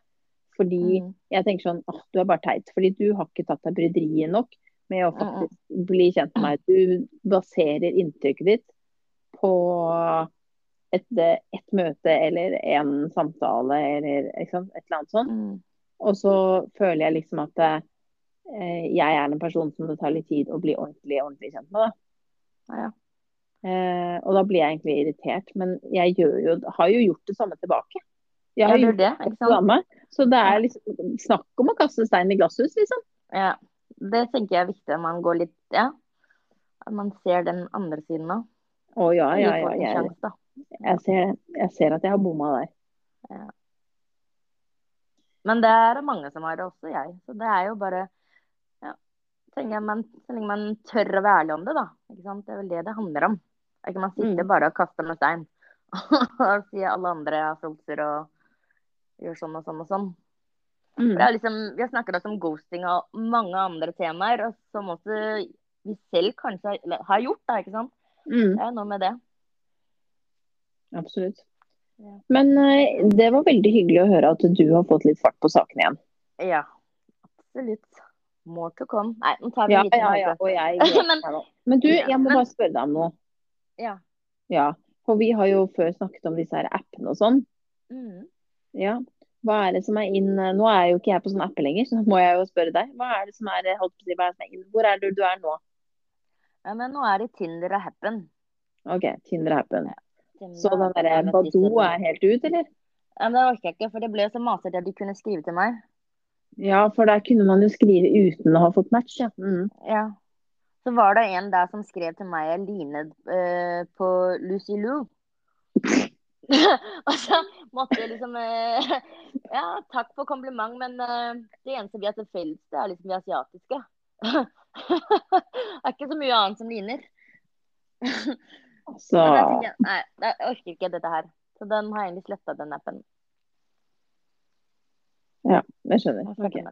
Fordi mm. jeg tenker sånn at du er bare teit. Fordi du har ikke tatt deg bryderiet nok med å faktisk mm. bli kjent med meg. Du baserer inntrykket ditt på et, et, møte eller en samtale eller et eller annet sånt. Mm. Og så føler jeg liksom at eh, jeg er en person som det tar litt tid å bli ordentlig, ordentlig kjent med. Da. Ja. Eh, og da blir jeg egentlig irritert. Men jeg jo, har jo gjort det samme tilbake. Jeg har ja, gjort det, det samme. Så det er liksom snakk om å kaste stein i glasshus, liksom. Ja. Det tenker jeg er viktig at man går litt Ja. At man ser den andre siden òg. Å ja, ja, ja. Jeg, jeg, ser, jeg ser at jeg har bomma der. Ja. Men det er mange som har det, også jeg. Så det er jo bare ja, man, Så lenge man tør å være ærlig om det, da. Det er vel det det handler om. Ikke man sitter mm. bare og kaster med stein og sier alle andre har frelser og gjør sånn og sånn og sånn. Mm. Liksom, vi har snakket om ghosting og mange andre temaer, som også vi selv kanskje har gjort. Da, ikke sant? Mm. Det er noe med det. Absolutt. Men uh, det var veldig hyggelig å høre at du har fått litt fart på saken igjen. Ja, absolutt. More to come. Nei, nå tar vi ja, en liten ja, ja, og jeg, men, men, du, jeg må bare spørre deg om noe. Ja. ja. For vi har jo før snakket om disse her appene og sånn. Mm. Ja. Hva er det som er inn Nå er jo ikke jeg på sånn app lenger, så må jeg jo spørre deg. Hva er det som er, holdt på å si, hva er det som er inn? Hvor er det du er nå? Ja, men nå er det Tinder og Happen. OK, Tinder og Happen. Ja. Så den derre Badoo er helt ut, eller? Ja, men Det orker jeg ikke, for det ble så masete at de kunne skrive til meg. Ja, for der kunne man jo skrive uten å ha fått match, ja. Mm. ja. Så var det en der som skrev til meg jeg linet uh, på Lucy Lou. og så måtte jeg liksom uh, Ja, takk for kompliment, men uh, det eneste vi har til felles, det er liksom de asiatiske. det er ikke så mye annet som ligner. Så jeg, Nei, jeg orker ikke dette her. Så den har jeg egentlig sletta, den appen. Ja, jeg skjønner. Okay.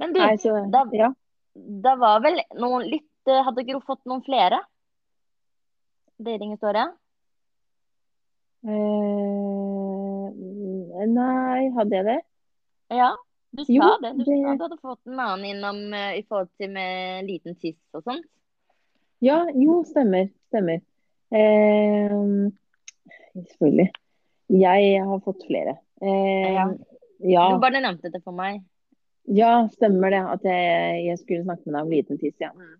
Men du, nei, så, da, ja. da, var vel noen litt eh, Hadde Gro fått noen flere datinghistorier? Eh, nei, hadde jeg det? Ja, du sa jo, det. Du det... sa du hadde fått en annen innom uh, i forhold til med liten tiss og sånt. Ja, jo, stemmer. Stemmer. Eh, selvfølgelig. Jeg har fått flere. Eh, ja. Ja. Du bare nevnte det for meg. Ja, stemmer det. At jeg, jeg skulle snakke med deg om liten tiss, ja. Mm.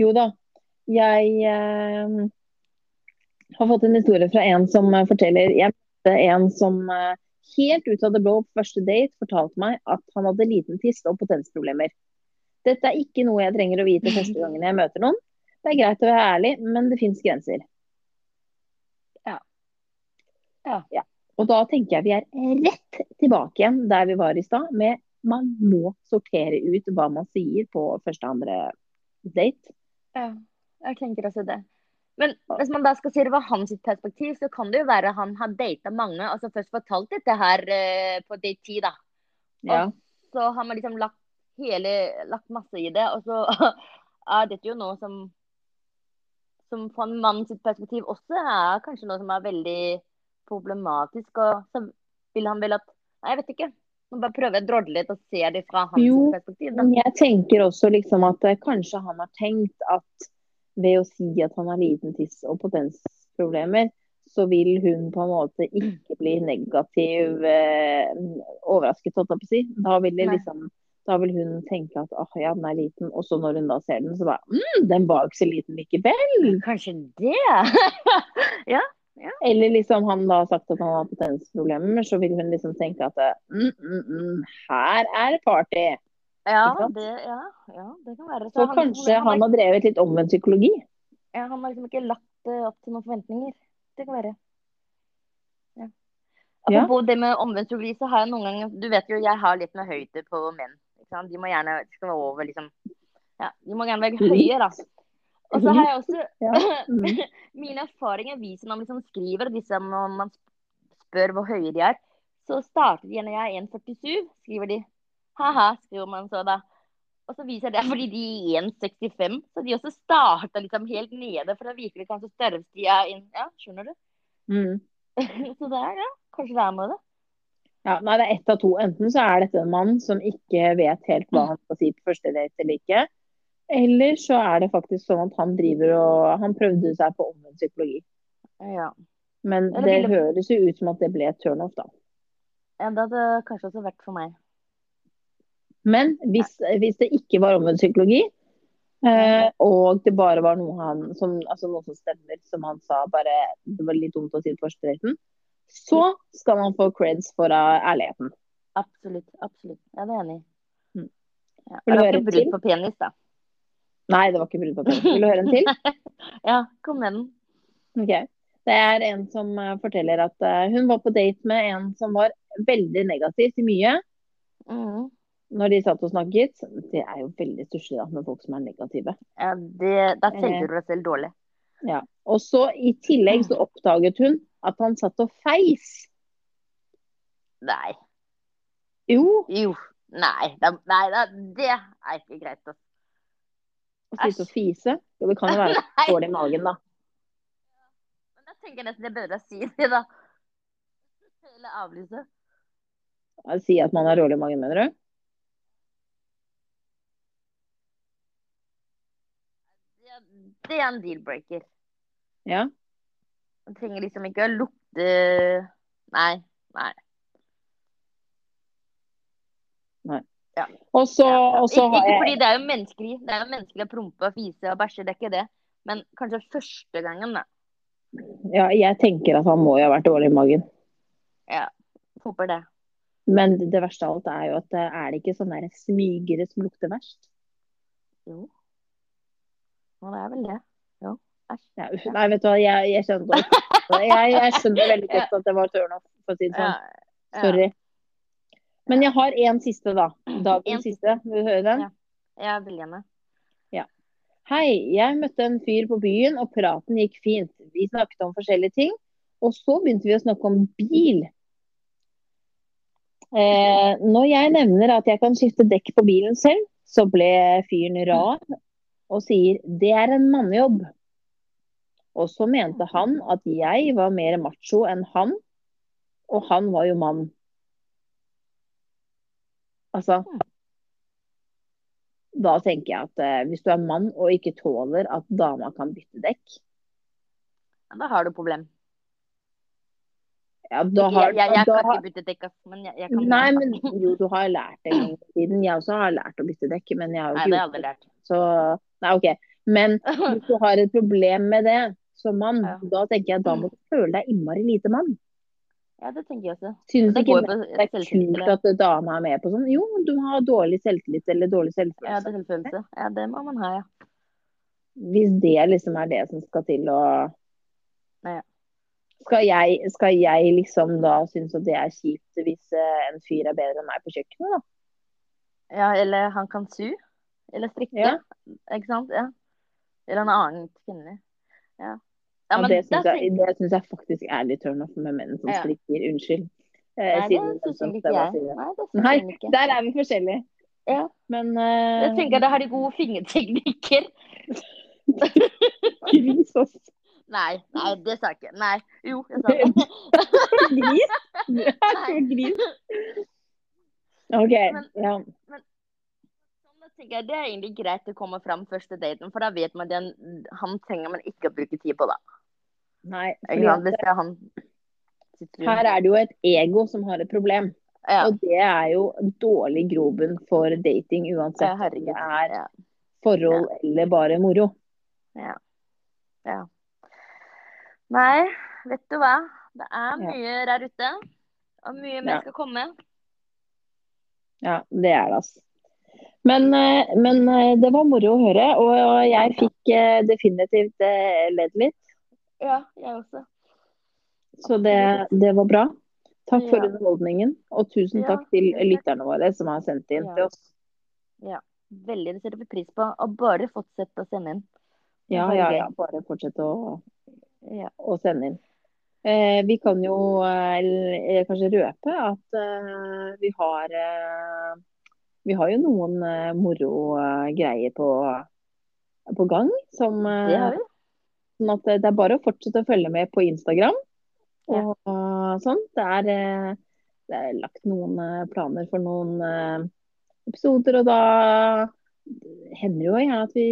Jo da. Jeg eh, har fått en historie fra en som forteller Jeg møtte en som eh, helt ut av det blå på første date fortalte meg at han hadde liten tiss og potensproblemer. Dette er ikke noe jeg trenger å vite første gangen jeg møter noen. Det er greit å være ærlig, men det fins grenser. Ja. ja. ja. Og da tenker jeg vi er rett tilbake igjen der vi var i stad, med man må sortere ut hva man sier på første og andre date. Ja, jeg tenker også det. Men hvis man da skal si det var hans perspektiv, så kan det jo være han har data mange. altså Først fortalt dette her uh, på date 10, da. Og ja. så har man liksom lagt, hele, lagt masse i det. Og så er dette jo noe som som fra en perspektiv også er kanskje noe som er veldig problematisk. Og så vil han vel at Nei, jeg vet ikke. Nå bare prøver å drodle litt og se det fra hans jo, perspektiv. Da. Men jeg tenker også liksom at eh, kanskje han har tenkt at ved å si at han har liten tiss og potensproblemer, så vil hun på en måte ikke bli negativ eh, overrasket, holdt jeg på å si. Da vil det liksom da vil hun tenke at oh, ja, den er liten. Og så når hun da ser den, så bare mm, den var ikke så liten likevel. Kanskje det. ja, ja. Eller liksom han da har sagt at han har potensproblemer, så vil hun liksom tenke at mm, mm, mm, her er party. Ja det, ja, ja, det kan være. Så, så han, kanskje han, han, har drevet litt omvendt psykologi? Ja, han har liksom ikke lagt det opp til noen forventninger. Det kan være. Ja. Apropos det med omvendt psykologi, så har jeg noen ganger Du vet jo, jeg har litt med høyde på menn De må gjerne skal over, liksom. Ja, de må gjerne være høye, da. Og så har jeg også Ja. Mm. Mine erfaringer viser når man liksom skriver disse, når man spør hvor høye de er, så starter de når jeg er 1,47, skriver de. Ha-ha, skriver man så da. Og så viser jeg det fordi de er 1,65, så de også starter liksom helt nede for å virkelig kanskje størrelse de er inn. Ja, skjønner du? Mm. Så det er ja, kanskje det er med det. Ja, nei, det er ett av to. Enten så er dette en mann som ikke vet helt hva han skal si på første date eller ikke. Eller så er det faktisk sånn at han driver og Han prøvde seg på omvendt psykologi. Ja. Men det ville- høres jo ut som at det ble turnoff, da. ja det hadde kanskje også vært for meg. Men hvis, hvis det ikke var omvendt psykologi, eh, og det bare var noe han som, altså noe som stemmer, som han sa, bare det var litt dumt å si på første daten, så skal man få creds for uh, ærligheten. Absolutt. absolutt. Jeg er enig. Mm. Ja. Det var høre ikke en brudd på penis, da. Nei, det var ikke penis. Vil du høre en til? Ja, kom med den. Ok. Det er en som eh, forteller at eh, hun var på date med en som var veldig negativ til mye Mm. når de satt og snakket. Det er jo veldig stusslig med folk som er negative. Ja, det, da selger du deg selv dårlig. Ja. Og så i tillegg så oppdaget hun at han satt og feis. Nei. Jo, Jo. Nei, da, nei da, det er ikke greit. Å sitte og fise. Jo, det kan jo være dårlig i magen, da. Men da tenker jeg nesten det bedre å si det, da. Eller avlyse. Si at man har dårlig i magen, mener du? Det er en deal-breaker. Ja. Man trenger liksom ikke å lukte Nei. Nei. Nei. Og så, Ja. og så ikke, ikke fordi det er jo menneskelig. Det er jo menneskelig å prompe og fise og bæsje, det er ikke det. Men kanskje første gangen, da. Ja, jeg tenker at han må jo ha vært dårlig i magen. Ja, Håper det. Men det verste av alt er jo at eh, er det ikke sånne smygere som lukter verst? Jo. Og det er vel det. Jo. Æsj. Ja, nei, vet du hva, jeg, jeg skjønner. Jeg, jeg skjønner veldig godt at det var turnoff, for å si det Ja. sånn. ja. Sorry. Men jeg har en siste, da. Dagens En siste. Vil du høre den? Ja. Jeg vil gjerne. Hei, jeg møtte en fyr på byen, og praten gikk fint. Vi snakket om forskjellige ting, og så begynte vi å snakke om bil. Eh, når jeg nevner at jeg kan skifte dekk på bilen selv, så ble fyren rar og sier det er en mannejobb. Og så mente han at jeg var mer macho enn han, og han var jo mann. Altså Da tenker jeg at eh, hvis du er mann og ikke tåler at dama kan bytte dekk, Ja, da har du problem. ja, da Ikke, har jeg, jeg, jeg da kan ikke bytte dekk, men jeg, jeg kan Nei, men jo, du har lært det en gang i tiden. Jeg også har lært å bytte dekk, men jeg har jo Nei, det har jeg aldri lært. Så Nei, OK. Men hvis du har et problem med det som mann, Ja. da tenker jeg da må du føle deg innmari lite mann. Ja, det tenker jeg også. Synes Det ikke det er kult at dama er med på sånn? Jo, du må ha dårlig selvtillit eller dårlig Ja, det er selvfølelse. Ja, det må man ha, ja. Hvis det liksom er det som skal til å Ja. skal jeg, skal jeg liksom da synes at det er kjipt hvis eh, en fyr er bedre enn meg på kjøkkenet, da? ja. Eller han kan sy. Eller strikke. Ja. Ikke sant? Ja. Eller en annen kvinne. Ja. Ja, men det syns jeg, jeg faktisk er litt turnoff med menn som Ja. strikker. Unnskyld. Eh, Nei, det siden syns sånn som ikke jeg. Nei, Nei, ikke. der er vi forskjellige. Ja. Men uh... Jeg tenker da har de gode fingerteknikker. Gris, ass. Nei, nei, det sa jeg ikke. Nei. Jo, jeg sa det. Gris? Du er så gris. OK. Men- Ja. men jeg Det er egentlig greit å komme fram første daten, for da vet man den han trenger man ikke å bruke tid på, da. Nei, Hvis det er han her er det jo et ego som har et problem. ja. Og det er jo dårlig grobunn for dating, ja, uansett om det er Ja. forhold eller bare moro. Ja. ja. Nei, vet du hva? Det er Ja. mye der ute. Og mye mer Ja. skal komme. Ja, det er det, altså. Men, eh, men eh, det var moro å høre, og jeg fikk eh, definitivt ledd litt. Ja, jeg også. Så det, det var bra. Takk for Ja. underholdningen, og tusen takk til lytterne våre som har sendt inn til oss. Ja. Veldig. Det setter vi pris på. Og bare fortsett å sende inn. Ja, ja, ja. Bare fortsett å, ja. å sende inn. Eh, vi kan jo eh, kanskje røpe at eh, vi har eh, Vi har jo noen eh, moro eh, greier på, på gang. Som, Det har vi. Sånn at det er bare å fortsette å følge med på Instagram. Og sånn. Det er, det er lagt noen planer for noen episoder, og da hender jo gjerne at vi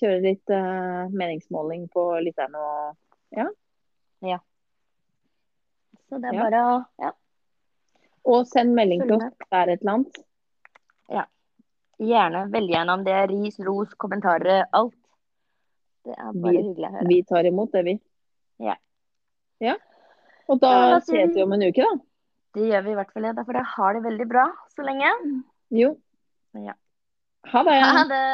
kjører litt meningsmåling på lytterne og ja. ja. Så det er ja. bare å ja. Og send melding til oss hvis det er et eller annet. Ja. Gjerne. Veldig gjerne om det er ris, ros, kommentarer, alt. Det er bare vi, hyggelig å høre. Vi tar imot det, vi. Ja. ja. Og da ja, ses vi om en uke, da. Det gjør vi i hvert fall. Ja. For jeg har det veldig bra så lenge. Jo. Ja. Ha det. Ha det.